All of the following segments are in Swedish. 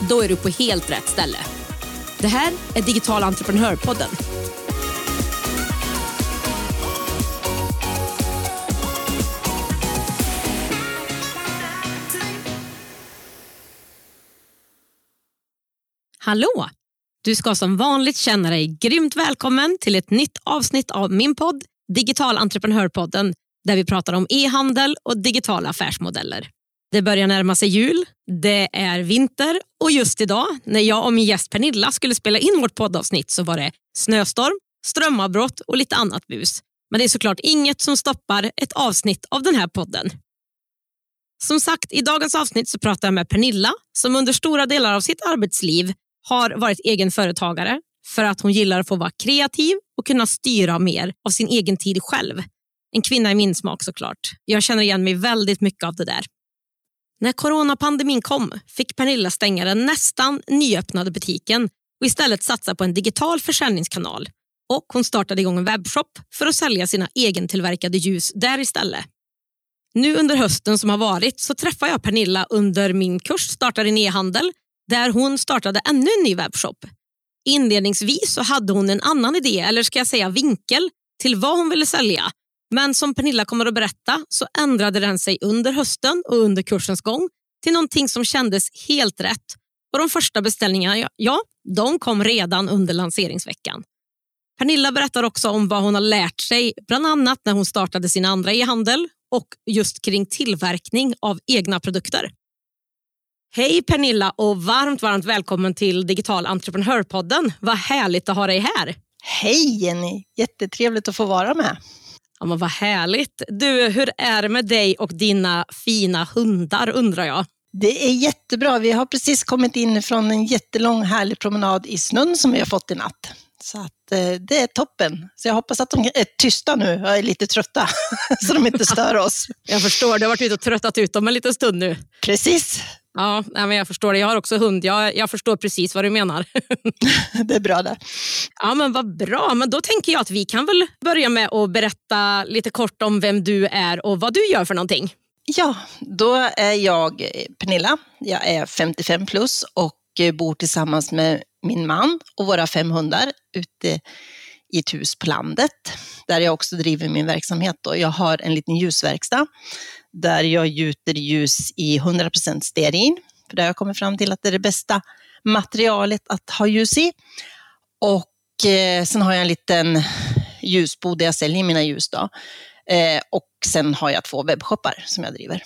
Då är du på helt rätt ställe. Det här är Digital entreprenörpodden. Hallå! Du ska som vanligt känna dig grymt välkommen till ett nytt avsnitt av min podd Digital entreprenörpodden där vi pratar om e-handel och digitala affärsmodeller. Det börjar närma sig jul, det är vinter och just idag när jag och min gäst Pernilla skulle spela in vårt poddavsnitt så var det snöstorm, strömavbrott och lite annat bus. Men det är såklart inget som stoppar ett avsnitt av den här podden. Som sagt, i dagens avsnitt så pratar jag med Pernilla som under stora delar av sitt arbetsliv har varit egen företagare för att hon gillar att få vara kreativ och kunna styra mer av sin egen tid själv. En kvinna i min smak såklart. Jag känner igen mig väldigt mycket av det där. När coronapandemin kom fick Pernilla stänga den nästan nyöppnade butiken och istället satsa på en digital försäljningskanal. Och Hon startade igång en webbshop för att sälja sina egentillverkade ljus där istället. Nu under hösten som har varit så träffade jag Pernilla under min kurs Starta din e-handel där hon startade ännu en ny webbshop. Inledningsvis så hade hon en annan idé, eller ska jag säga vinkel, till vad hon ville sälja men som Pernilla kommer att berätta så ändrade den sig under hösten och under kursens gång till någonting som kändes helt rätt. Och De första beställningarna ja, de kom redan under lanseringsveckan. Pernilla berättar också om vad hon har lärt sig, bland annat när hon startade sin andra e-handel och just kring tillverkning av egna produkter. Hej Pernilla och varmt, varmt välkommen till Digital entreprenörpodden. Vad härligt att ha dig här. Hej Jenny, jättetrevligt att få vara med. Ja, men vad härligt. Du, hur är det med dig och dina fina hundar undrar jag? Det är jättebra. Vi har precis kommit in från en jättelång härlig promenad i snön som vi har fått i natt. Så att, eh, det är toppen. Så jag hoppas att de är tysta nu och är lite trötta, så de inte stör oss. Jag förstår, du har varit ute och tröttat ut dem en liten stund nu. Precis. Ja, men jag förstår det. Jag har också hund. Jag, jag förstår precis vad du menar. det är bra det. Ja, men vad bra. Men då tänker jag att vi kan väl börja med att berätta lite kort om vem du är och vad du gör för någonting. Ja, då är jag Pernilla. Jag är 55 plus och bor tillsammans med min man och våra fem hundar ute i ett hus på landet där jag också driver min verksamhet. Då. Jag har en liten ljusverkstad där jag gjuter ljus i 100% stearin. För det har jag kommit fram till att det är det bästa materialet att ha ljus i. Och eh, sen har jag en liten ljusbod där jag säljer mina ljus. Då. Eh, och sen har jag två webbshoppar som jag driver.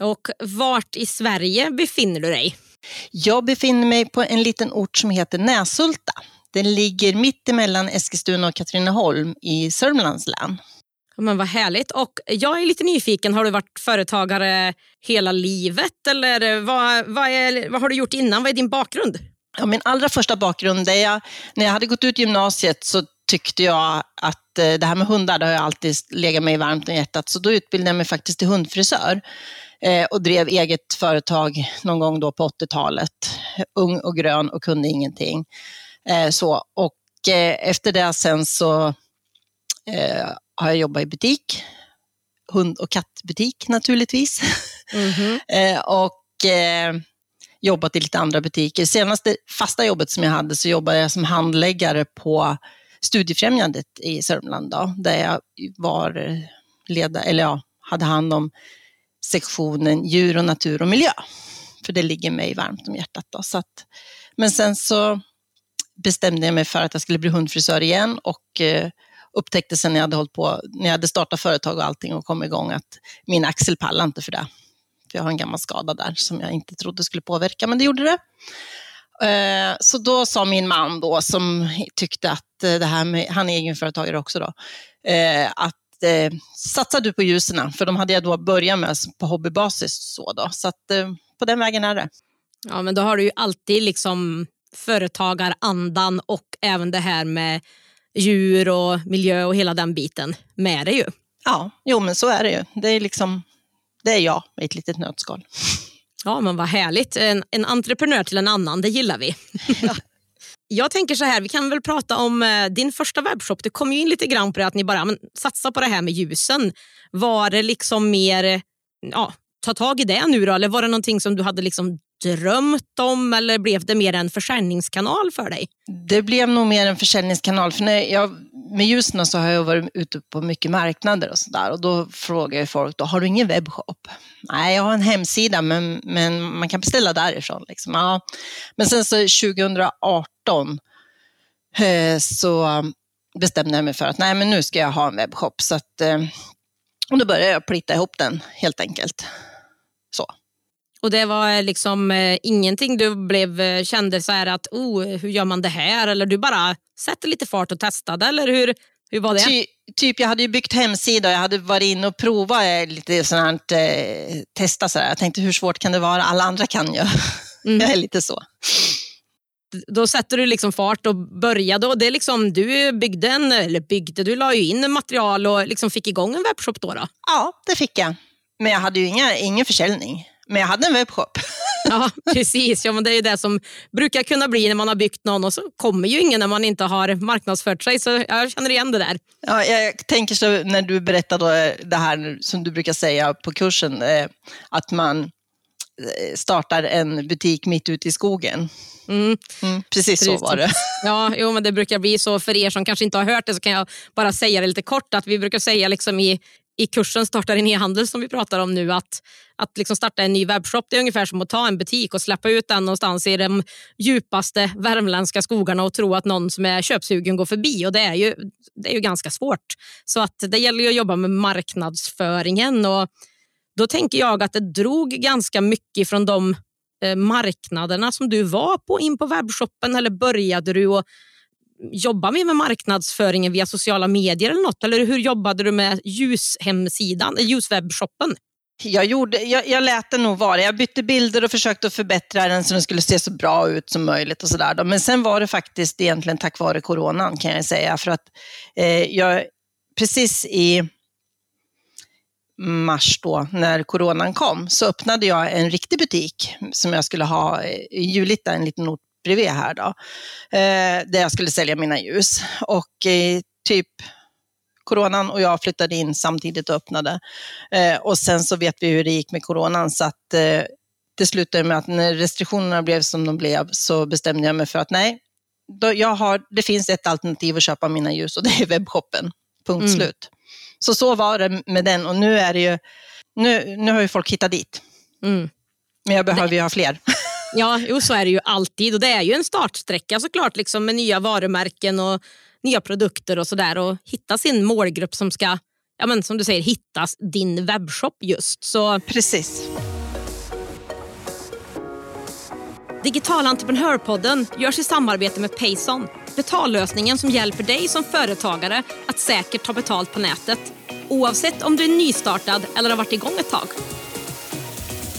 Och vart i Sverige befinner du dig? Jag befinner mig på en liten ort som heter Näsulta. Den ligger mitt emellan Eskilstuna och Katrineholm i Sörmlands län. Men vad härligt. Och jag är lite nyfiken, har du varit företagare hela livet eller vad, vad, är, vad har du gjort innan? Vad är din bakgrund? Ja, min allra första bakgrund, är jag, när jag hade gått ut gymnasiet så tyckte jag att eh, det här med hundar, det har jag alltid legat mig varmt om hjärtat, så då utbildade jag mig faktiskt till hundfrisör eh, och drev eget företag någon gång då på 80-talet. Ung och grön och kunde ingenting. Eh, så, och eh, efter det sen så eh, har jag jobbat i butik, hund och kattbutik naturligtvis. Mm -hmm. och eh, jobbat i lite andra butiker. Senaste fasta jobbet som jag hade så jobbade jag som handläggare på Studiefrämjandet i Sörmland, då, där jag var leda, eller ja, hade hand om sektionen djur och natur och miljö. För det ligger mig varmt om hjärtat. Då, så att, men sen så bestämde jag mig för att jag skulle bli hundfrisör igen och eh, upptäckte sen när jag hade hållit på, när jag hade startat företag och allting och kom igång att min axel pallade inte för det. För jag har en gammal skada där som jag inte trodde skulle påverka, men det gjorde det. Eh, så då sa min man då, som tyckte att eh, det här med, han är egenföretagare också då, eh, att eh, satsa du på ljusen, för de hade jag då börjat med på hobbybasis. Så, då. så att, eh, på den vägen är det. Ja, men då har du ju alltid liksom företagarandan och även det här med djur och miljö och hela den biten med dig ju. Ja, jo men så är det ju. Det är liksom, det är jag i ett litet nötskal. Ja, men vad härligt. En, en entreprenör till en annan, det gillar vi. Ja. Jag tänker så här, vi kan väl prata om eh, din första webbshop. Du kom ju in lite grann på det att ni bara men, satsa på det här med ljusen. Var det liksom mer, ja, ta tag i det nu då? Eller var det någonting som du hade liksom drömt om eller blev det mer en försäljningskanal för dig? Det blev nog mer en försäljningskanal. För när jag, med Ljusna så har jag varit ute på mycket marknader och sådär och då frågar jag folk, då, har du ingen webbshop? Nej, jag har en hemsida men, men man kan beställa därifrån. Liksom. Ja. Men sen så 2018 eh, så bestämde jag mig för att nej, men nu ska jag ha en webbshop. Så att, eh, och då började jag plita ihop den helt enkelt. Så. Och det var liksom eh, ingenting du blev, eh, kände så här att oh, hur gör man det här? Eller du bara satte lite fart och testade? Eller hur, hur var det? Ty, typ, jag hade ju byggt hemsida och jag hade varit inne och provat eh, lite sånt eh, testa sådär. Jag tänkte hur svårt kan det vara? Alla andra kan ju. Mm. jag är lite så. Då sätter du liksom fart och började. Och det är liksom, du byggde en, eller byggde, du la ju in material och liksom fick igång en webbshop då, då? Ja, det fick jag. Men jag hade ju inga, ingen försäljning. Men jag hade en webbshop. ja, precis. Ja, men det är ju det som brukar kunna bli när man har byggt någon och så kommer ju ingen när man inte har marknadsfört sig. Så jag känner igen det där. Ja, jag tänker så när du berättade det här som du brukar säga på kursen, eh, att man eh, startar en butik mitt ute i skogen. Mm. Mm, precis, precis, så var det. Ja, jo, men det brukar bli så. För er som kanske inte har hört det så kan jag bara säga det lite kort. att Vi brukar säga liksom i, i kursen Starta din e-handel som vi pratar om nu att, att liksom starta en ny webbshop det är ungefär som att ta en butik och släppa ut den någonstans i de djupaste värmländska skogarna och tro att någon som är köpsugen går förbi. Och Det är ju, det är ju ganska svårt. Så att det gäller ju att jobba med marknadsföringen. och Då tänker jag att det drog ganska mycket från de eh, marknaderna som du var på in på webbshoppen eller började du och jobbar vi med marknadsföringen via sociala medier eller något? Eller hur jobbade du med ljushemsidan, eh, ljuswebbshoppen? Jag, gjorde, jag, jag lät den nog vara. Jag bytte bilder och försökte förbättra den så den skulle se så bra ut som möjligt. och så där. Men sen var det faktiskt egentligen tack vare coronan kan jag säga. För att eh, jag precis i mars då, när coronan kom, så öppnade jag en riktig butik som jag skulle ha eh, i Julita, en liten ort bredvid här då, eh, där jag skulle sälja mina ljus. Och eh, typ coronan och jag flyttade in samtidigt och öppnade. Eh, och sen så vet vi hur det gick med coronan så att eh, det slutade med att när restriktionerna blev som de blev så bestämde jag mig för att nej, då jag har, det finns ett alternativ att köpa mina ljus och det är webbshoppen. Punkt mm. slut. Så så var det med den och nu är det ju, nu, nu har ju folk hittat dit. Mm. Men jag behöver ju ha fler. Ja, jo, så är det ju alltid. Och Det är ju en startsträcka såklart liksom, med nya varumärken och nya produkter och sådär. Och hitta sin målgrupp som ska, ja, men, som du säger, hitta din webbshop just. Så... Precis. Digital entreprenörpodden görs i samarbete med Payson. Betallösningen som hjälper dig som företagare att säkert ta betalt på nätet. Oavsett om du är nystartad eller har varit igång ett tag.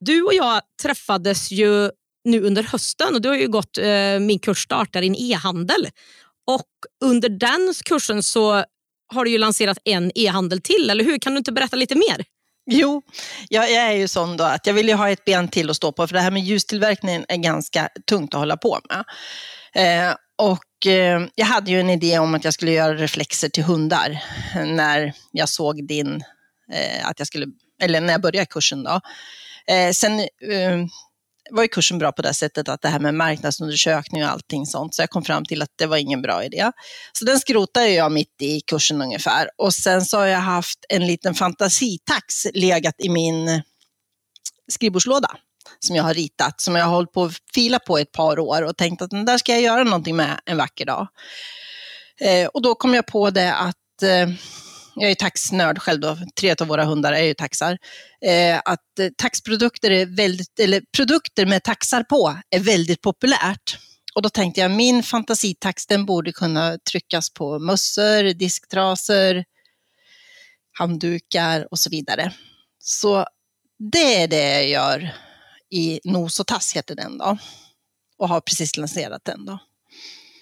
Du och jag träffades ju nu under hösten och du har ju gått eh, min kurs Starta din e-handel. Och under den kursen så har du ju lanserat en e-handel till, eller hur? Kan du inte berätta lite mer? Jo, jag, jag är ju sån då att jag vill ju ha ett ben till att stå på, för det här med ljustillverkningen är ganska tungt att hålla på med. Eh, och eh, jag hade ju en idé om att jag skulle göra reflexer till hundar när jag såg din, eh, att jag skulle, eller när jag började kursen då. Eh, sen eh, var ju kursen bra på det sättet att det här med marknadsundersökning och allting sånt, så jag kom fram till att det var ingen bra idé. Så den skrotade jag mitt i kursen ungefär. Och sen så har jag haft en liten fantasitax legat i min skrivbordslåda som jag har ritat, som jag har hållit på att fila på ett par år och tänkt att den där ska jag göra någonting med en vacker dag. Eh, och då kom jag på det att eh, jag är taxnörd själv då, tre av våra hundar är ju taxar, eh, att eh, taxprodukter är väldigt, eller produkter med taxar på är väldigt populärt. Och då tänkte jag, min fantasitax den borde kunna tryckas på mössor, disktrasor, handdukar och så vidare. Så det är det jag gör i Nos och Tass heter den då. Och har precis lanserat den då.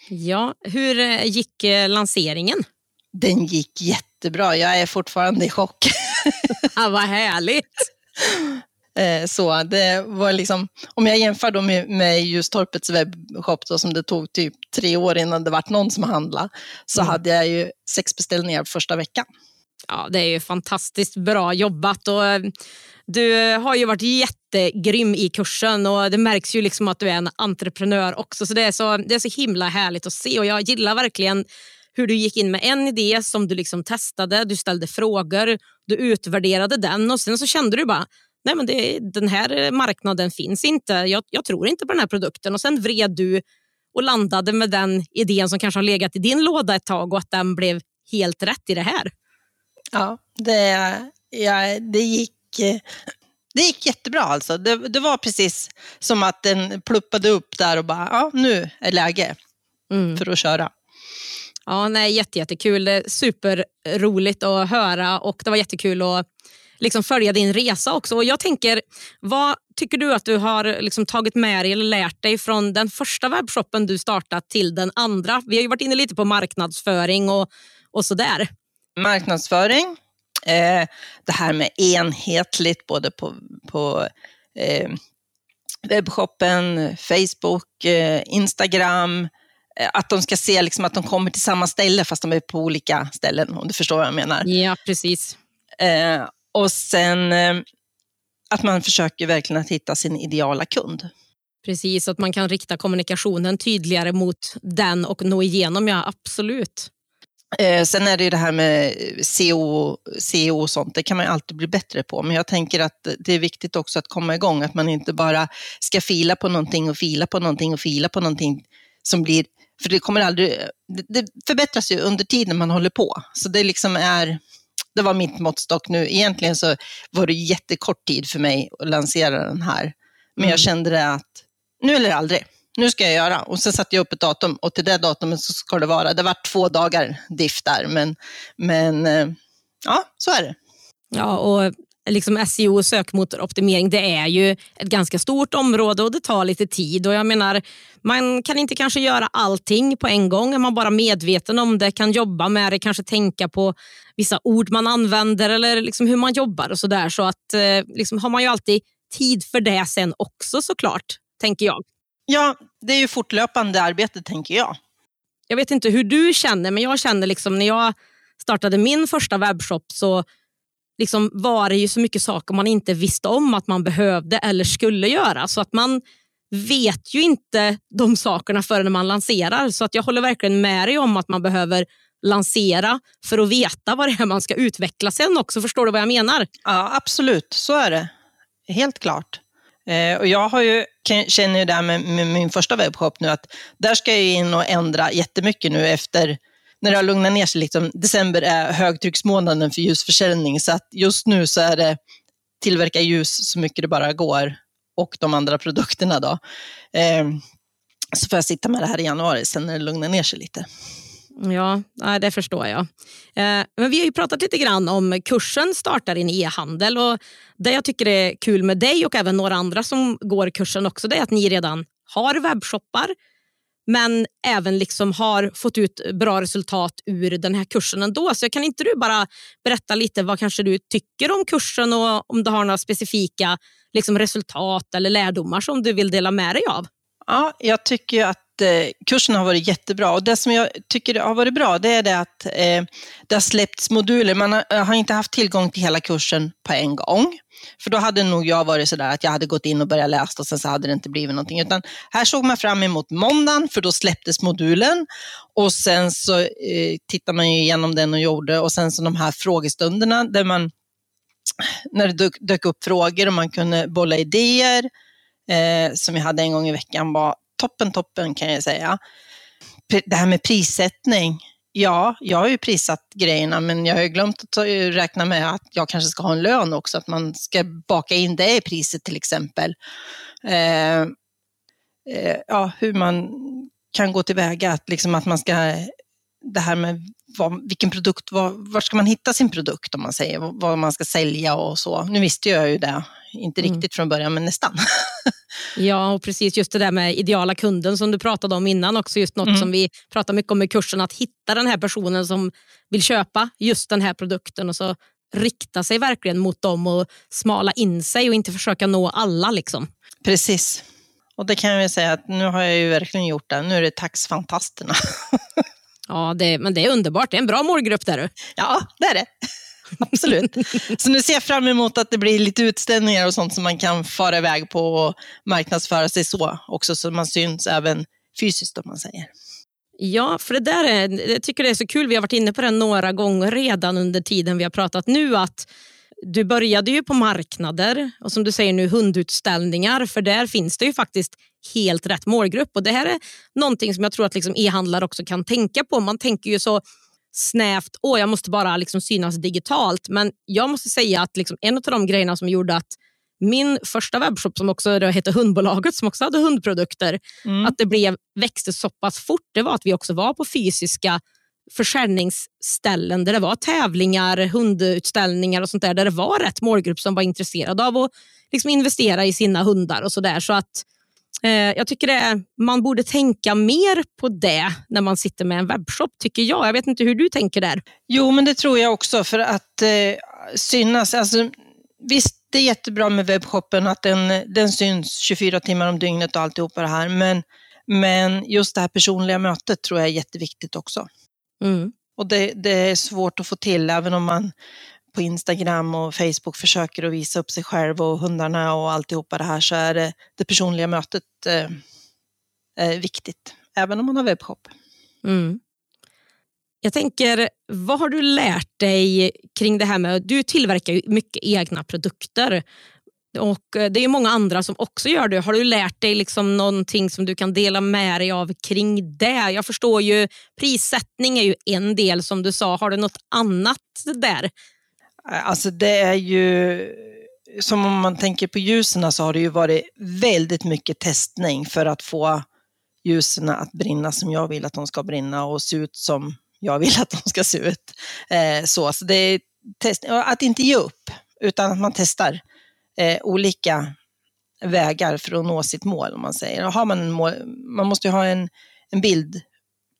Ja, hur eh, gick eh, lanseringen? Den gick jättebra. Jag är fortfarande i chock. ja, vad härligt! Eh, så det var liksom, om jag jämför då med, med Ljustorpets webbshop då, som det tog typ tre år innan det vart någon som handlade, så mm. hade jag ju sex beställningar första veckan. Ja, det är ju fantastiskt bra jobbat. Och eh, du har ju varit jättegrym i kursen och det märks ju liksom att du är en entreprenör också. Så det, är så det är så himla härligt att se och jag gillar verkligen hur du gick in med en idé som du liksom testade, du ställde frågor, du utvärderade den och sen så kände du bara nej men det, den här marknaden finns inte, jag, jag tror inte på den här produkten och sen vred du och landade med den idén som kanske har legat i din låda ett tag och att den blev helt rätt i det här. Ja, det, ja, det, gick, det gick jättebra alltså. Det, det var precis som att den pluppade upp där och bara, ja nu är läge mm. för att köra. Ja, nej, jätte, jättekul. Superroligt att höra och det var jättekul att liksom följa din resa också. Och jag tänker, vad tycker du att du har liksom tagit med dig eller lärt dig från den första webbshoppen du startat till den andra? Vi har ju varit inne lite på marknadsföring och, och sådär. Marknadsföring, eh, det här med enhetligt både på, på eh, webbshoppen, Facebook, eh, Instagram, eh, att de ska se liksom att de kommer till samma ställe fast de är på olika ställen, om du förstår vad jag menar. Ja, precis. Eh, och sen eh, att man försöker verkligen att hitta sin ideala kund. Precis, att man kan rikta kommunikationen tydligare mot den och nå igenom, ja absolut. Eh, sen är det ju det här med SEO, SEO och sånt, det kan man ju alltid bli bättre på. Men jag tänker att det är viktigt också att komma igång, att man inte bara ska fila på någonting och fila på någonting och fila på någonting som blir, för det kommer aldrig, det, förbättras ju under tiden man håller på. Så det liksom är, det var mitt måttstock nu. Egentligen så var det jättekort tid för mig att lansera den här. Men mm. jag kände det att nu eller aldrig. Nu ska jag göra. Och sen satte jag upp ett datum och till det datumet så ska det vara. Det var två dagar diff där, men, men eh, ja, så är det. Ja, och liksom SEO och sökmotoroptimering det är ju ett ganska stort område och det tar lite tid. Och jag menar, Man kan inte kanske göra allting på en gång. Är man bara medveten om det, kan jobba med det, kanske tänka på vissa ord man använder eller liksom hur man jobbar och sådär. Så att eh, liksom har man ju alltid tid för det sen också såklart, tänker jag. Ja, det är ju fortlöpande arbete tänker jag. Jag vet inte hur du känner, men jag känner liksom när jag startade min första webbshop så liksom var det ju så mycket saker man inte visste om att man behövde eller skulle göra. Så att man vet ju inte de sakerna förrän man lanserar. Så att jag håller verkligen med dig om att man behöver lansera för att veta vad det är man ska utveckla sen också. Förstår du vad jag menar? Ja, absolut. Så är det. Helt klart. Eh, och jag har ju, känner ju det här med, min första webbshop nu att där ska jag in och ändra jättemycket nu efter när det har lugnat ner sig. Liksom, december är högtrycksmånaden för ljusförsäljning så att just nu så är det tillverka ljus så mycket det bara går och de andra produkterna. Då. Eh, så får jag sitta med det här i januari sen när det lugnar ner sig lite. Ja, det förstår jag. Ehm, men vi har ju pratat lite grann om kursen startar in e-handel och det jag tycker är kul med dig och även några andra som går kursen också det är att ni redan har webbshoppar men även liksom har fått ut bra resultat ur den här kursen ändå. Så kan inte du bara berätta lite vad kanske du tycker om kursen och om du har några specifika liksom resultat eller lärdomar som du vill dela med dig av? Ja, jag tycker att Eh, kursen har varit jättebra och det som jag tycker har varit bra det är det att eh, det har släppts moduler. Man har, eh, har, inte haft tillgång till hela kursen på en gång. För då hade nog jag varit sådär att jag hade gått in och börjat läsa och sen så hade det inte blivit någonting. Utan här såg man fram emot måndagen för då släpptes modulen och sen så eh, tittade man igenom den och gjorde och sen så de här frågestunderna där man när det dök, dök upp frågor och man kunde bolla idéer eh, som jag hade en gång i veckan var toppen, toppen kan jag säga. Det här med prissättning. Ja, jag har ju prissatt grejerna, men jag har ju glömt att räkna med att jag kanske ska ha en lön också, att man ska baka in det i priset till exempel. Eh, eh, ja, hur man kan gå tillväga, att, liksom att man ska, det här med vad, vilken produkt, var, var ska man hitta sin produkt om man säger, vad man ska sälja och så. Nu visste jag ju det, inte mm. riktigt från början men nästan. ja, och precis just det där med ideala kunden som du pratade om innan också, just något mm. som vi pratar mycket om i kursen, att hitta den här personen som vill köpa just den här produkten och så rikta sig verkligen mot dem och smala in sig och inte försöka nå alla. Liksom. Precis. Och det kan jag säga att nu har jag ju verkligen gjort det. Nu är det taxfantasterna. ja, det, men det är underbart. Det är en bra målgrupp där Ja, det är det. Absolut. Så nu ser jag fram emot att det blir lite utställningar och sånt som man kan fara iväg på och marknadsföra sig så också, så man syns även fysiskt om man säger. Ja, för det där är, jag tycker det är så kul. Vi har varit inne på det några gånger redan under tiden vi har pratat nu. att du började ju på marknader och som du säger nu hundutställningar för där finns det ju faktiskt helt rätt målgrupp och det här är någonting som jag tror att liksom e-handlare också kan tänka på. Man tänker ju så snävt, åh jag måste bara liksom synas digitalt men jag måste säga att liksom en av de grejerna som gjorde att min första webbshop som också hette Hundbolaget som också hade hundprodukter, mm. att det blev, växte så pass fort det var att vi också var på fysiska försäljningsställen där det var tävlingar, hundutställningar och sånt där, där det var rätt målgrupp som var intresserad av att liksom investera i sina hundar och sådär. Så att jag tycker det, man borde tänka mer på det när man sitter med en webbshop, tycker jag. Jag vet inte hur du tänker där. Jo, men det tror jag också för att eh, synas. Alltså, visst, det är jättebra med webbshoppen att den, den syns 24 timmar om dygnet och alltihopa det här, men men just det här personliga mötet tror jag är jätteviktigt också. Mm. Och det, det, är svårt att få till, även om man på Instagram och Facebook försöker att visa upp sig själv och hundarna och alltihopa det här, så är det, det personliga mötet eh, viktigt, även om man har webbshop. Mm. Jag tänker, vad har du lärt dig kring det här med, du tillverkar ju mycket egna produkter. Och eh, Det är många andra som också gör det. Har du lärt dig liksom någonting som du kan dela med dig av kring det? Jag förstår ju prissättning är ju en del som du sa. Har du något annat där? Alltså det är ju, som om man tänker på ljusen så har det ju varit väldigt mycket testning för att få ljusen att brinna som jag vill att de ska brinna och se ut som jag vill att de ska se ut. Eh, så, så det är test, att inte ge upp, utan att man testar eh, olika vägar för att nå sitt mål. Om man säger. har man, en mål, man måste ju ha en, en bild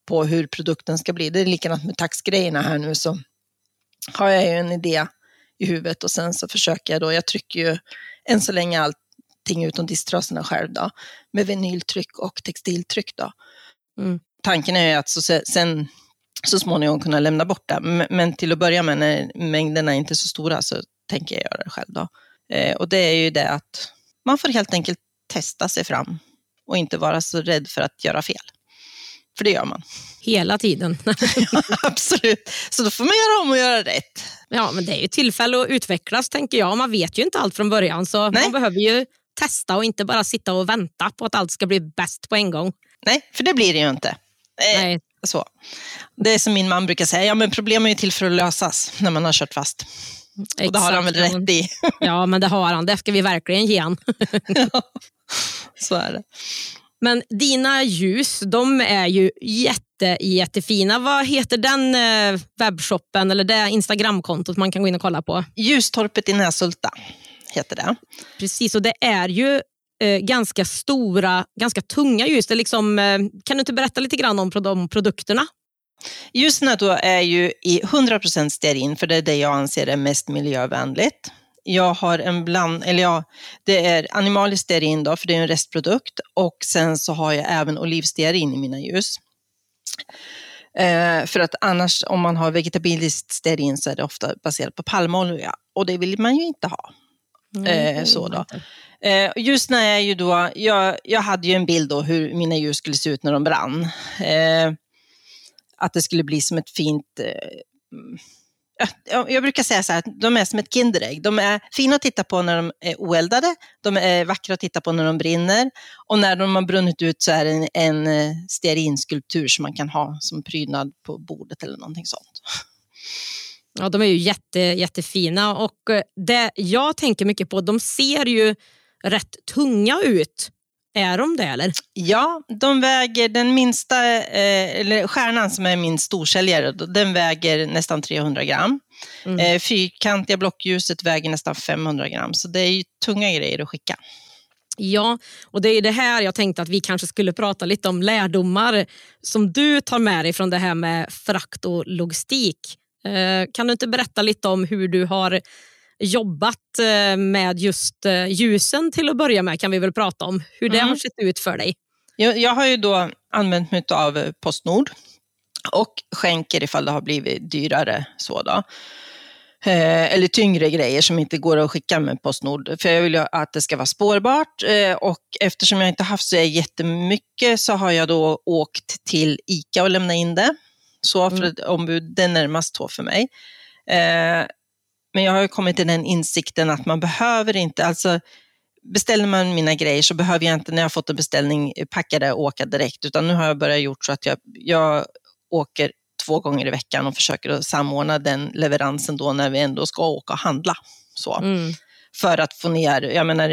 på hur produkten ska bli. Det är likadant med taxgrejerna här nu så har jag ju en idé i huvudet och sen så försöker jag då, jag trycker ju än så länge allting utom disktrasorna själv då, med vinyltryck och textiltryck då. Mm. Tanken är ju att så, sen så småningom kunna lämna bort det, men till att börja med när mängderna är inte är så stora så tänker jag göra det själv då. Eh, och det är ju det att man får helt enkelt testa sig fram och inte vara så rädd för att göra fel. För det gör man. Hela tiden. ja, absolut. Så då får man göra om och göra rätt. Ja, men det är ju tillfälle att utvecklas tänker jag. Man vet ju inte allt från början så Nej. man behöver ju testa och inte bara sitta och vänta på att allt ska bli bäst på en gång. Nej, för det blir det ju inte. Eh, Nej. Så. Det är som min man brukar säga, ja, men problem är ju till för att lösas när man har kört fast. Exakt. Och det har han väl rätt i. ja, men det har han. Det ska vi verkligen ge han. ja, så är det. Men dina ljus, de är ju jätte, jättefina. Vad heter den eh, webbshoppen eller det Instagramkontot man kan gå in och kolla på? Ljustorpet i Näsulta heter det. Precis, och det är ju eh, ganska stora, ganska tunga ljus. Det liksom, eh, kan du inte berätta lite grann om de produkterna? Ljusen då är ju i 100% stearin, för det är det jag anser är mest miljövänligt. Jag har en bland, eller ja, det är animaliskt stearin då, för det är en restprodukt och sen så har jag även olivstearin i mina ljus. Eh, för att annars om man har vegetabiliskt stearin så är det ofta baserat på palmolja och det vill man ju inte ha. Mm, så då. Eh, just när jag ju då, jag, jag hade ju en bild då hur mina ljus skulle se ut när de brann. Eh, att det skulle bli som ett fint, eh, jag brukar säga så här, de är som ett Kinderägg. De är fina att titta på när de är oeldade, de är vackra att titta på när de brinner och när de har brunnit ut så är det en, en eh, stearinskulptur som man kan ha som prydnad på bordet eller någonting sånt. Ja, de är ju jätte, jättefina och eh, det jag tänker mycket på, de ser ju rätt tunga ut. Är de det eller? Ja, de väger den minsta, eh, eller stjärnan som är min storsäljare, den väger nästan 300 gram. Mm. Eh, fyrkantiga blockljuset väger nästan 500 gram, så det är ju tunga grejer att skicka. Ja, och det är det här jag tänkte att vi kanske skulle prata lite om lärdomar som du tar med dig från det här med frakt och logistik. Eh, kan du inte berätta lite om hur du har jobbat eh, med just eh, ljusen till att börja med, kan vi väl prata om. Hur det mm. har sett ut för dig. Jag, jag har ju då använt mig av Postnord och skänker ifall det har blivit dyrare. Så då. Eh, eller tyngre grejer som inte går att skicka med Postnord. För jag vill ju att det ska vara spårbart eh, och eftersom jag inte haft så jättemycket så har jag då åkt till ICA och lämnat in det. Så för mm. ombud, det är närmast två för mig. Eh, men jag har kommit till den insikten att man behöver inte, alltså beställer man mina grejer så behöver jag inte när jag fått en beställning packa det och åka direkt, utan nu har jag börjat gjort så att jag, jag åker två gånger i veckan och försöker att samordna den leveransen då när vi ändå ska åka och handla. Så. Mm. För att få ner, jag menar,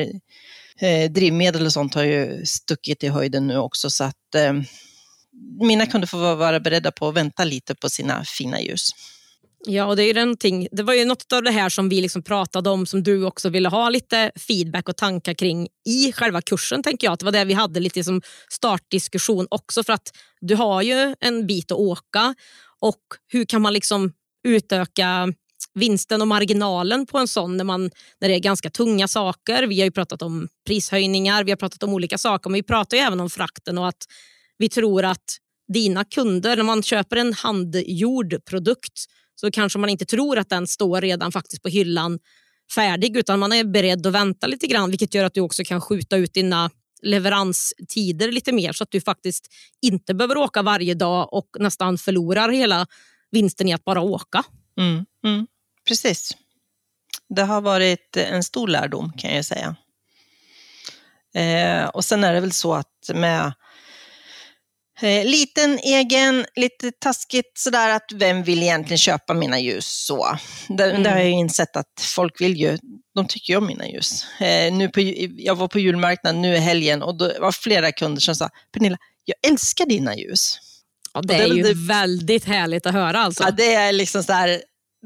eh, drivmedel och sånt har ju stuckit i höjden nu också så att eh, mina kunder får vara beredda på att vänta lite på sina fina ljus. Ja, och det, är någonting, det var ju något av det här som vi liksom pratade om som du också ville ha lite feedback och tankar kring i själva kursen. tänker jag. Att det var det vi hade lite som startdiskussion också för att du har ju en bit att åka och hur kan man liksom utöka vinsten och marginalen på en sån när, man, när det är ganska tunga saker. Vi har ju pratat om prishöjningar, vi har pratat om olika saker men vi pratar ju även om frakten och att vi tror att dina kunder, när man köper en handgjord produkt så kanske man inte tror att den står redan faktiskt på hyllan färdig utan man är beredd att vänta lite grann vilket gör att du också kan skjuta ut dina leveranstider lite mer så att du faktiskt inte behöver åka varje dag och nästan förlorar hela vinsten i att bara åka. Mm, mm, precis. Det har varit en stor lärdom kan jag säga. Eh, och sen är det väl så att med liten, egen, lite taskigt sådär att vem vill egentligen köpa mina ljus så. Det, mm. det har jag insett att folk vill ju, de tycker ju om mina ljus. Eh, nu på, jag var på julmarknaden nu i helgen och då var flera kunder som sa, Pernilla, jag älskar dina ljus. Ja, det, det är ju det, väldigt härligt att höra alltså. Ja, det är liksom så här,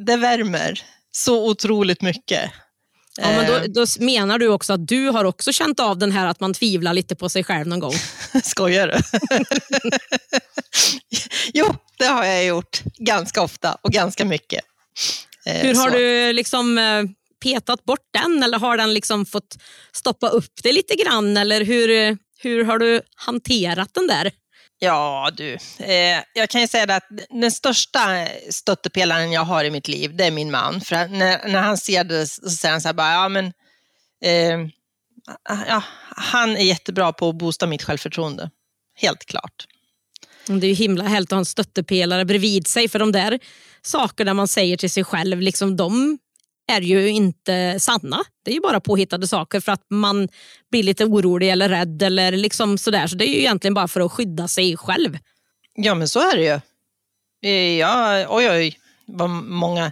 det värmer så otroligt mycket. Ja, men då, eh. då, menar du också att du har också känt av den här att man tvivlar lite på sig själv någon gång? Skojar du? jo, det har jag gjort ganska ofta och ganska mycket. Eh, Hur har så. du liksom eh, petat bort den eller har den liksom fått stoppa upp det lite grann? Eller hur, hur har du hanterat den där? Ja du, eh, jag kan ju säga att den största stöttepelaren jag har i mitt liv, det är min man. För när, när han ser det så säger han så här bara, ja men, eh, ja, han är jättebra på att boosta mitt självförtroende. Helt klart. Det är ju himla härligt att ha en stöttepelare bredvid sig, för de där sakerna man säger till sig själv, liksom, de är ju inte sanna. Det är ju bara påhittade saker för att man blir lite orolig eller rädd eller liksom sådär. Så det är ju egentligen bara för att skydda sig själv. Ja, men så är det ju. Ja, oj, oj, vad många...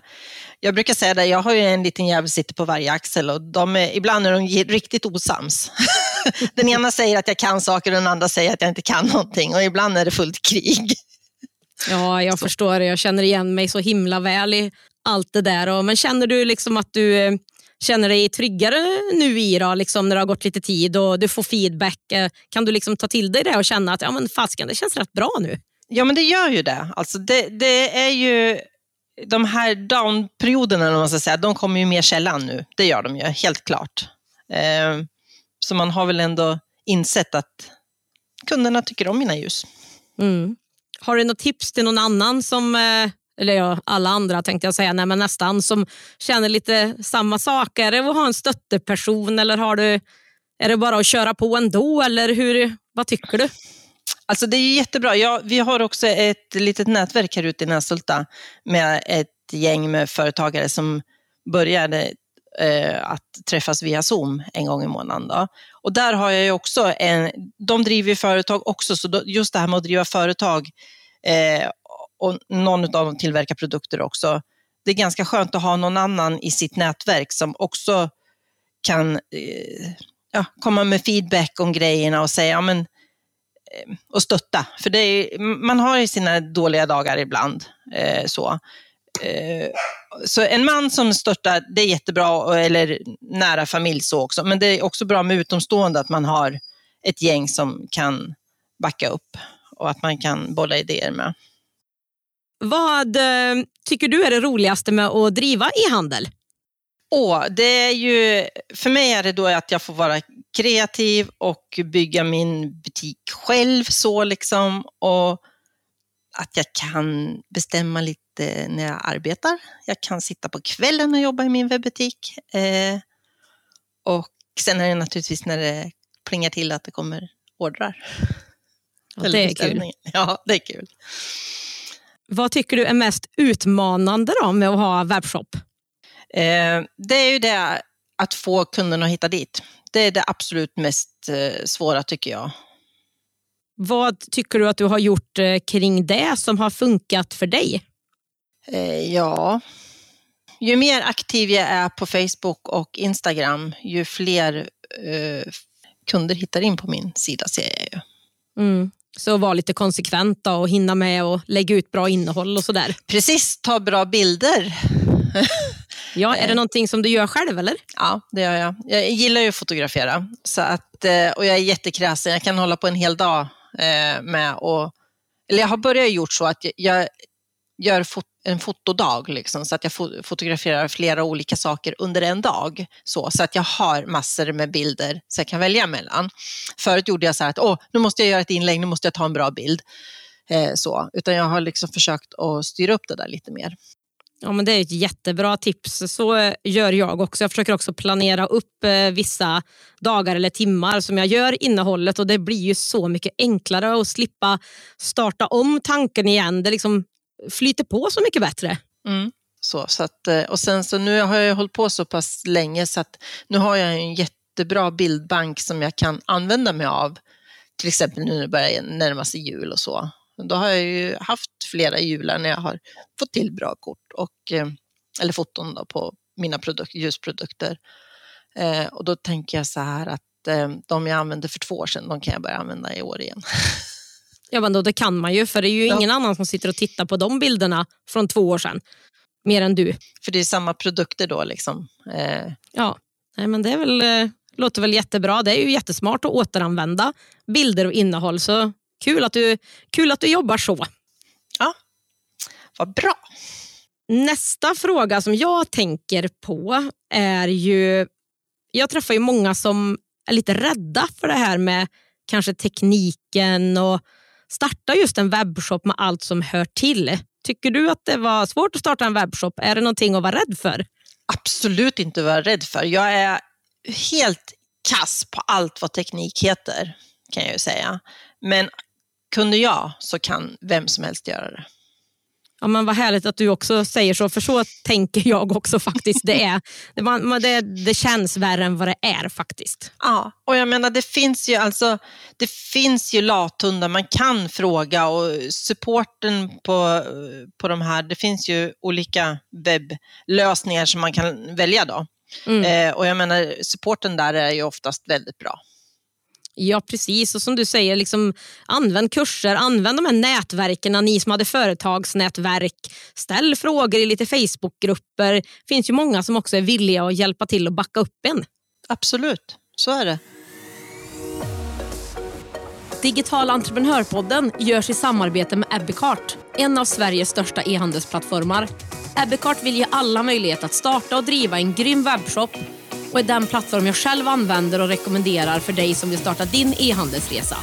Jag brukar säga det, jag har ju en liten jävel sitter på varje axel och de är, ibland är de riktigt osams. den ena säger att jag kan saker och den andra säger att jag inte kan någonting och ibland är det fullt krig. Ja, jag så. förstår det. Jag känner igen mig så himla väl i allt det där. Men känner du liksom att du eh, känner dig tryggare nu i då, liksom när det har gått lite tid och du får feedback? Eh, kan du liksom ta till dig det och känna att ja, men fasken, det känns rätt bra nu? Ja, men det gör ju det. Alltså det, det är ju de här down-perioderna, man ska säga, de kommer ju mer sällan nu. Det gör de ju, helt klart. Eh, så man har väl ändå insett att kunderna tycker om mina ljus. Mm. Har du något tips till någon annan som eller ja, alla andra tänkte jag säga, nej, men nästan, som känner lite samma sak? Är det att ha en stötteperson eller har du, är det bara att köra på ändå? Eller hur, vad tycker du? Alltså det är jättebra. Ja, vi har också ett litet nätverk här ute i Näshulta med ett gäng med företagare som började eh, att träffas via Zoom en gång i månaden. Då. Och där har jag ju också en, de driver företag också, så då, just det här med att driva företag eh, och någon av dem tillverkar produkter också. Det är ganska skönt att ha någon annan i sitt nätverk som också kan eh, ja, komma med feedback om grejerna och säga, ja, men, eh, och stötta. För det är, man har ju sina dåliga dagar ibland. Eh, så. Eh, så en man som stöttar, det är jättebra, eller nära familj så också. Men det är också bra med utomstående att man har ett gäng som kan backa upp och att man kan bolla idéer med. Vad eh, tycker du är det roligaste med att driva e-handel? Åh, det är ju, för mig är det då att jag får vara kreativ och bygga min butik själv så liksom. Och att jag kan bestämma lite när jag arbetar. Jag kan sitta på kvällen och jobba i min webbutik. Eh, och sen är det naturligtvis när det plingar till att det kommer ordrar. Ja, det är kul. Ja, det är kul. Vad tycker du är mest utmanande då med att ha webbshop? Eh, det är ju det att få kunderna att hitta dit. Det är det absolut mest eh, svåra tycker jag. Vad tycker du att du har gjort eh, kring det som har funkat för dig? Ja, ju mer aktiv jag är på Facebook och Instagram, ju fler kunder hittar in på min sida ser jag ju. Mm. Så var lite konsekvent och hinna med och lägga ut bra innehåll och sådär. Precis, ta bra bilder. ja, är det någonting som du gör själv eller? Ja, det gör jag. Jag gillar ju att fotografera så att, eh, och jag är jättekräsen. Jag kan hålla på en hel dag eh, med och, eller jag har börjat gjort så att jag gör fot en fotodag, liksom, så att jag fotograferar flera olika saker under en dag. Så, så att jag har massor med bilder så jag kan välja mellan. Förut gjorde jag så här att Åh, nu måste jag göra ett inlägg, nu måste jag ta en bra bild. Eh, så. Utan jag har liksom försökt att styra upp det där lite mer. Ja, men det är ett jättebra tips. Så gör jag också. Jag försöker också planera upp eh, vissa dagar eller timmar som jag gör innehållet och det blir ju så mycket enklare att slippa starta om tanken igen. Det liksom flyter på så mycket bättre. Mm. Så, så att, eh, och sen så nu har jag hållit på så pass länge så att nu har jag en jättebra bildbank som jag kan använda mig av. Till exempel nu när det börjar närma sig jul och så. Då har jag ju haft flera jular när jag har fått till bra kort, och, eh, eller foton då på mina produk ljusprodukter. Eh, och då tänker jag så här att eh, de jag använde för två år sedan, de kan jag börja använda i år igen. Ja, men då, det kan man ju, för det är ju ja. ingen annan som sitter och tittar på de bilderna från två år sedan. Mer än du. För det är samma produkter då. Liksom. Eh. Ja, Nej, men det är väl, eh, låter väl jättebra. Det är ju jättesmart att återanvända bilder och innehåll. Så kul att du, kul att du jobbar så. Ja, vad bra. Nästa fråga som jag tänker på är ju... Jag träffar ju många som är lite rädda för det här med kanske tekniken och starta just en webbshop med allt som hör till. Tycker du att det var svårt att starta en webbshop? Är det någonting att vara rädd för? Absolut inte vara rädd för. Jag är helt kass på allt vad teknik heter, kan jag ju säga. Men kunde jag så kan vem som helst göra det. Ja, men vad härligt att du också säger så, för så tänker jag också faktiskt. Det, är, det, det, det känns värre än vad det är faktiskt. Ja, och jag menar det finns ju alltså, det finns ju lathundar man kan fråga och supporten på, på de här, det finns ju olika webblösningar som man kan välja då. Mm. Eh, och jag menar supporten där är ju oftast väldigt bra. Ja, precis. Och som du säger, liksom, använd kurser, använd de här nätverken, ni som hade företagsnätverk. Ställ frågor i lite Facebookgrupper. Det finns ju många som också är villiga att hjälpa till och backa upp en. Absolut, så är det. Digital entreprenörpodden görs i samarbete med Ebbecart, en av Sveriges största e-handelsplattformar. Ebbecart vill ge alla möjlighet att starta och driva en grym webbshop och är den plattform jag själv använder och rekommenderar för dig som vill starta din e-handelsresa.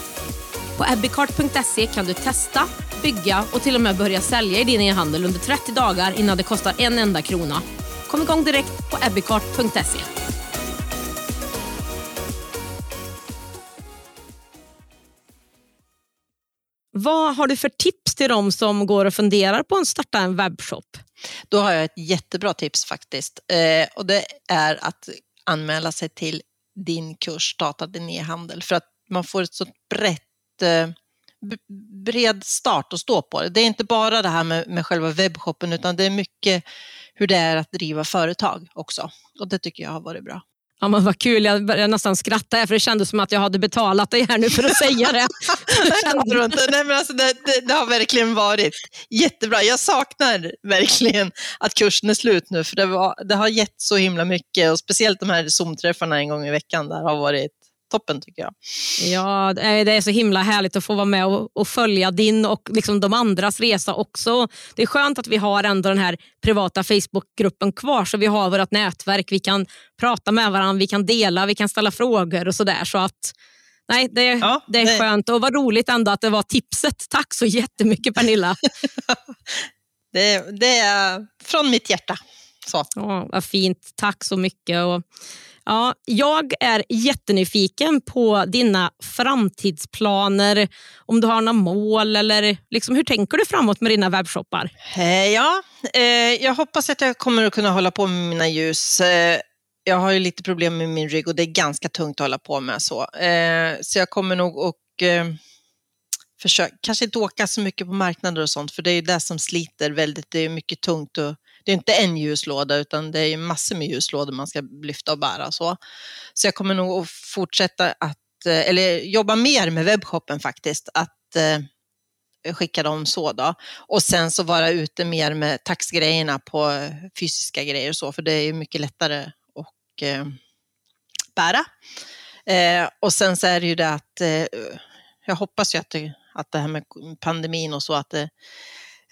På ebbicart.se kan du testa, bygga och till och med börja sälja i din e-handel under 30 dagar innan det kostar en enda krona. Kom igång direkt på ebbicart.se. Vad har du för tips till dem som går och funderar på att starta en webbshop? Då har jag ett jättebra tips faktiskt. Eh, och det är att anmäla sig till din kurs Data din e-handel för att man får ett så brett eh, bred start att stå på. Det är inte bara det här med, med själva webbshoppen utan det är mycket hur det är att driva företag också. Och det tycker jag har varit bra. Ja, men vad kul, jag började nästan skratta här, för det kändes som att jag hade betalat dig här nu för att säga det. det, inte. Nej, men alltså det, det, det, har verkligen varit jättebra. Jag saknar verkligen att kursen är slut nu, för det, var, det har gett så himla mycket och speciellt de här Zoom-träffarna en gång i veckan där har varit toppen tycker jag. Ja, det är så himla härligt att få vara med och, och följa din och liksom de andras resa också. Det är skönt att vi har ändå den här privata Facebookgruppen kvar så vi har vårt nätverk. Vi kan prata med varandra, vi kan dela, vi kan ställa frågor och sådär. Så att Nej, det, ja, det är det... skönt och vad roligt ändå att det var tipset. Tack så jättemycket Pernilla. det, det är från mitt hjärta. Så. Ja, vad fint, tack så mycket. Och Ja, jag är jättenyfiken på dina framtidsplaner. Om du har några mål eller liksom, hur tänker du framåt med dina webbshoppar? Eh, ja, eh, jag hoppas att jag kommer att kunna hålla på med mina ljus. Eh, jag har ju lite problem med min rygg och det är ganska tungt att hålla på med så. Så jag kommer nog att försöka, kanske inte åka så mycket på marknader och sånt, för det är ju det som sliter väldigt. Det är mycket tungt och det är inte en ljuslåda utan det är massor med ljuslådor man ska lyfta och bära. Så, så jag kommer nog att fortsätta att, eh, eller jobba mer med webbshoppen faktiskt, att eh, skicka dem så då. Och sen så vara ute mer med taxgrejerna på eh, fysiska grejer och så, för det är mycket lättare att eh, bära. Eh, och sen så är det ju det att eh, jag hoppas ju att det, att det här med pandemin och så, att det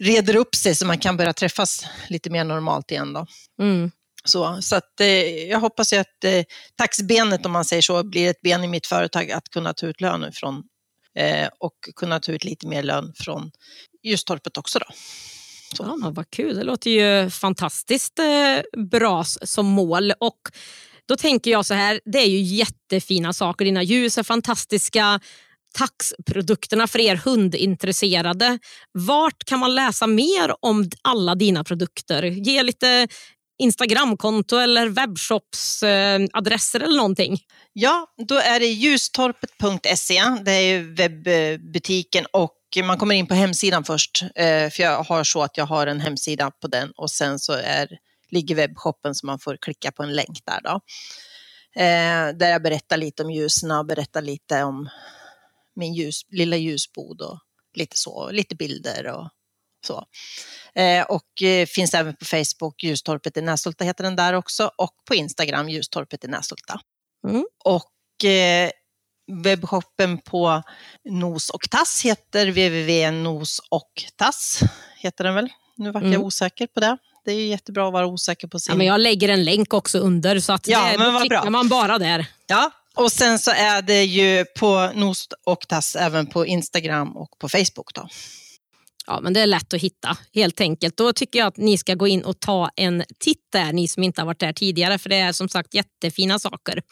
reder upp sig så man kan börja träffas lite mer normalt igen. Då. Mm. Så, så att, eh, jag hoppas ju att eh, taxbenet, om man säger så, blir ett ben i mitt företag att kunna ta ut lön ifrån eh, och kunna ta ut lite mer lön från Ljustorpet också. Då. Så. Ja, vad kul, det låter ju fantastiskt eh, bra som mål. Och då tänker jag så här, det är ju jättefina saker. Dina ljus är fantastiska taxprodukterna för er hundintresserade. Vart kan man läsa mer om alla dina produkter? Ge lite Instagramkonto eller webbshopsadresser eh, eller någonting? Ja, då är det ljustorpet.se. Det är webbutiken och man kommer in på hemsidan först. Eh, för jag har så att jag har en hemsida på den och sen så är, ligger webbshoppen så man får klicka på en länk där. Då. Eh, där jag berättar lite om ljusen och berättar lite om min ljus, lilla ljusbod och lite så, lite bilder och så. Eh, och eh, finns även på Facebook, Ljustorpet i Näshulta heter den där också och på Instagram, Ljustorpet i Näshulta. Mm. Och eh, webbshoppen på Nos och Tass heter www.nosochtass, heter den väl. Nu vart mm. jag osäker på det. Det är jättebra att vara osäker på sin... Ja, men jag lägger en länk också under så att ja, det, men då klickar bra. man bara där. Ja, och sen så är det ju på Nost och Tass även på Instagram och på Facebook. Då. Ja, men det är lätt att hitta helt enkelt. Då tycker jag att ni ska gå in och ta en titt där, ni som inte har varit där tidigare, för det är som sagt jättefina saker.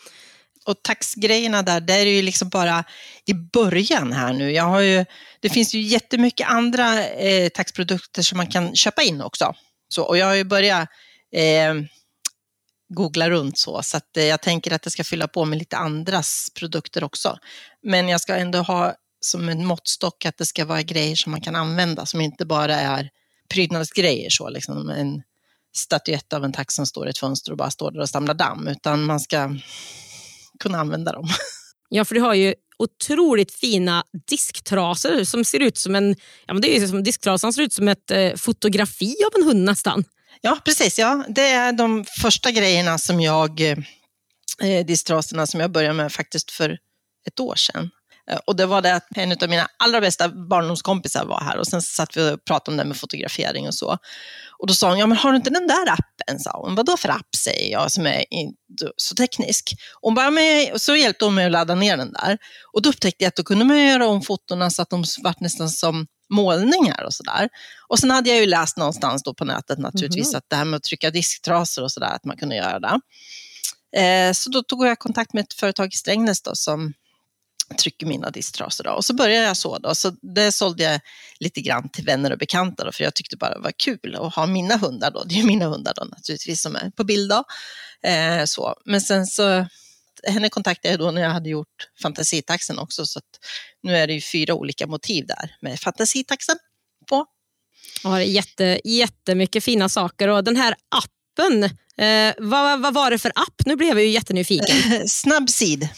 Och taxgrejerna där, det är ju liksom bara i början här nu. Jag har ju, det finns ju jättemycket andra eh, taxprodukter som man kan köpa in också. Så, och jag har ju börjat eh, googla runt så. Så att, eh, jag tänker att jag ska fylla på med lite andras produkter också. Men jag ska ändå ha som en måttstock att det ska vara grejer som man kan använda, som inte bara är prydnadsgrejer, så liksom en statyett av en tax som står i ett fönster och bara står där och samlar damm, utan man ska kunna använda dem. Ja, för du har ju otroligt fina disktrasor som ser ut som en... Ja, men det är som disktrasan ser ut som ett eh, fotografi av en hund nästan. Ja, precis. Ja. Det är de första grejerna som jag, eh, eh distraserna som jag började med faktiskt för ett år sedan. Eh, och det var det att en av mina allra bästa barndomskompisar var här och sen satt vi och pratade om det med fotografering och så. Och då sa hon, ja men har du inte den där appen? Sa hon. Vadå för app säger jag som är så teknisk. Hon bara, men, så hjälpte hon mig att ladda ner den där. Och då upptäckte jag att då kunde man göra om fotona så att de vart nästan som målningar och sådär. Och sen hade jag ju läst någonstans då på nätet naturligtvis mm. att det här med att trycka disktrasor och sådär, att man kunde göra det. Eh, så då tog jag kontakt med ett företag i Strängnäs då, som trycker mina disktrasor. Då. Och så började jag så. Då. Så det sålde jag lite grann till vänner och bekanta, då, för jag tyckte bara det var kul att ha mina hundar. Då. Det är mina hundar då, naturligtvis som är på bild. Då. Eh, så. Men sen så, henne kontaktade jag då när jag hade gjort fantasitaxen också, så nu är det ju fyra olika motiv där med fantasitaxen på. Ja, jätte, jättemycket fina saker och den här appen, eh, vad, vad var det för app? Nu blev jag ju jättenyfiken. Snabbsid.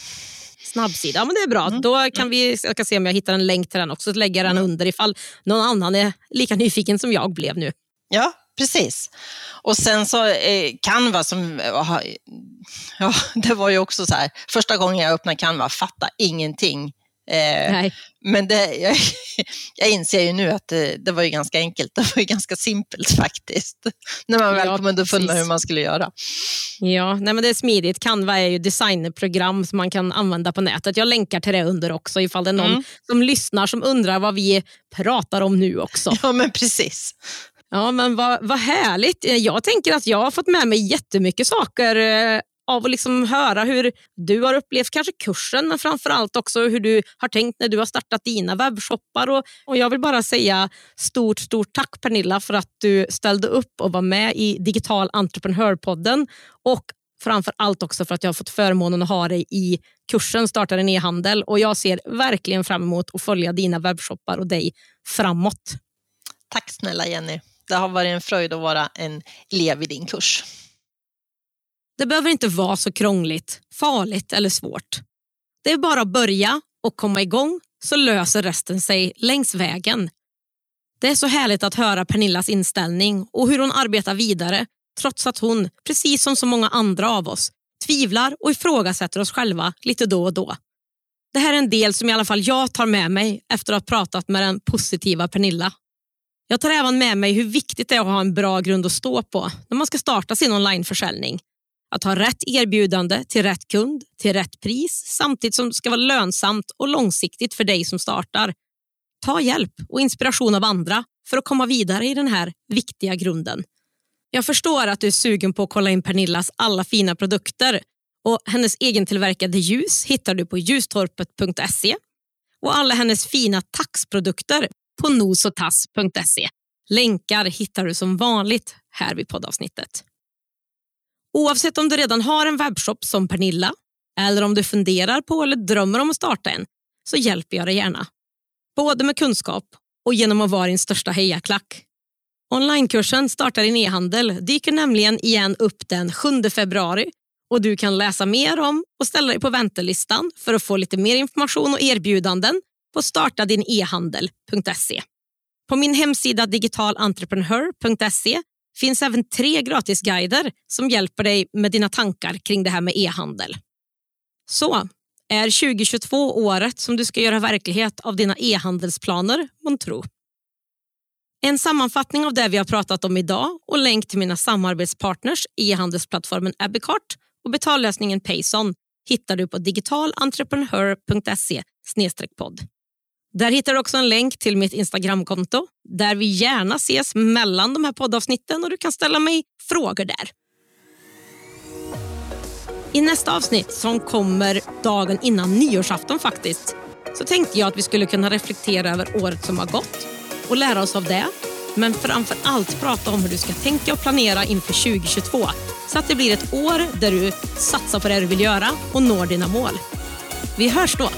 Snabbsida, ja men det är bra. Mm. Då kan vi, jag ska se om jag hittar en länk till den också, så lägger jag den mm. under ifall någon annan är lika nyfiken som jag blev nu. Ja, precis. Och sen så eh, Canva som, eh, ja det var ju också så här, första gången jag öppnade Canva, fatta ingenting. Eh, men det, jag, jag inser ju nu att det, det, var ju ganska enkelt. Det var ju ganska simpelt faktiskt. När man väl ja, kom underfund med hur man skulle göra. Ja, nej, men det är smidigt. Canva är ju designprogram som man kan använda på nätet. Jag länkar till det under också ifall det är någon mm. som lyssnar som undrar vad vi pratar om nu också. Ja, men precis. Ja, men vad, vad härligt. Jag tänker att jag har fått med mig jättemycket saker eh, av att liksom höra hur du har upplevt kanske kursen, men framför allt också hur du har tänkt när du har startat dina webbshoppar. Och, och jag vill bara säga stort, stort tack Pernilla för att du ställde upp och var med i Digital Entreprenörpodden och framför allt också för att jag har fått förmånen att ha dig i kursen Starta din e-handel och jag ser verkligen fram emot att följa dina webbshoppar och dig framåt. Tack snälla Jenny. Det har varit en fröjd att vara en elev i din kurs. Det behöver inte vara så krångligt, farligt eller svårt. Det är bara att börja och komma igång så löser resten sig längs vägen. Det är så härligt att höra Pernillas inställning och hur hon arbetar vidare trots att hon, precis som så många andra av oss, tvivlar och ifrågasätter oss själva lite då och då. Det här är en del som i alla fall jag tar med mig efter att ha pratat med den positiva Pernilla. Jag tar även med mig hur viktigt det är att ha en bra grund att stå på när man ska starta sin onlineförsäljning att ha rätt erbjudande till rätt kund till rätt pris samtidigt som det ska vara lönsamt och långsiktigt för dig som startar. Ta hjälp och inspiration av andra för att komma vidare i den här viktiga grunden. Jag förstår att du är sugen på att kolla in Pernillas alla fina produkter och hennes egentillverkade ljus hittar du på ljustorpet.se och alla hennes fina taxprodukter på nosotass.se. Länkar hittar du som vanligt här vid poddavsnittet. Oavsett om du redan har en webbshop som Pernilla eller om du funderar på eller drömmer om att starta en så hjälper jag dig gärna. Både med kunskap och genom att vara din största hejaklack. Onlinekursen Starta din e-handel dyker nämligen igen upp den 7 februari och du kan läsa mer om och ställa dig på väntelistan för att få lite mer information och erbjudanden på startadinehandel.se. På min hemsida digitalentreprenör.se finns även tre gratisguider som hjälper dig med dina tankar kring det här med e-handel. Så, är 2022 året som du ska göra verklighet av dina e-handelsplaner, månntro? En sammanfattning av det vi har pratat om idag och länk till mina samarbetspartners e-handelsplattformen Abicart och betallösningen Payson hittar du på digitalentreprenör.se podd. Där hittar du också en länk till mitt Instagramkonto där vi gärna ses mellan de här poddavsnitten och du kan ställa mig frågor där. I nästa avsnitt som kommer dagen innan nyårsafton faktiskt så tänkte jag att vi skulle kunna reflektera över året som har gått och lära oss av det. Men framför allt prata om hur du ska tänka och planera inför 2022 så att det blir ett år där du satsar på det du vill göra och når dina mål. Vi hörs då!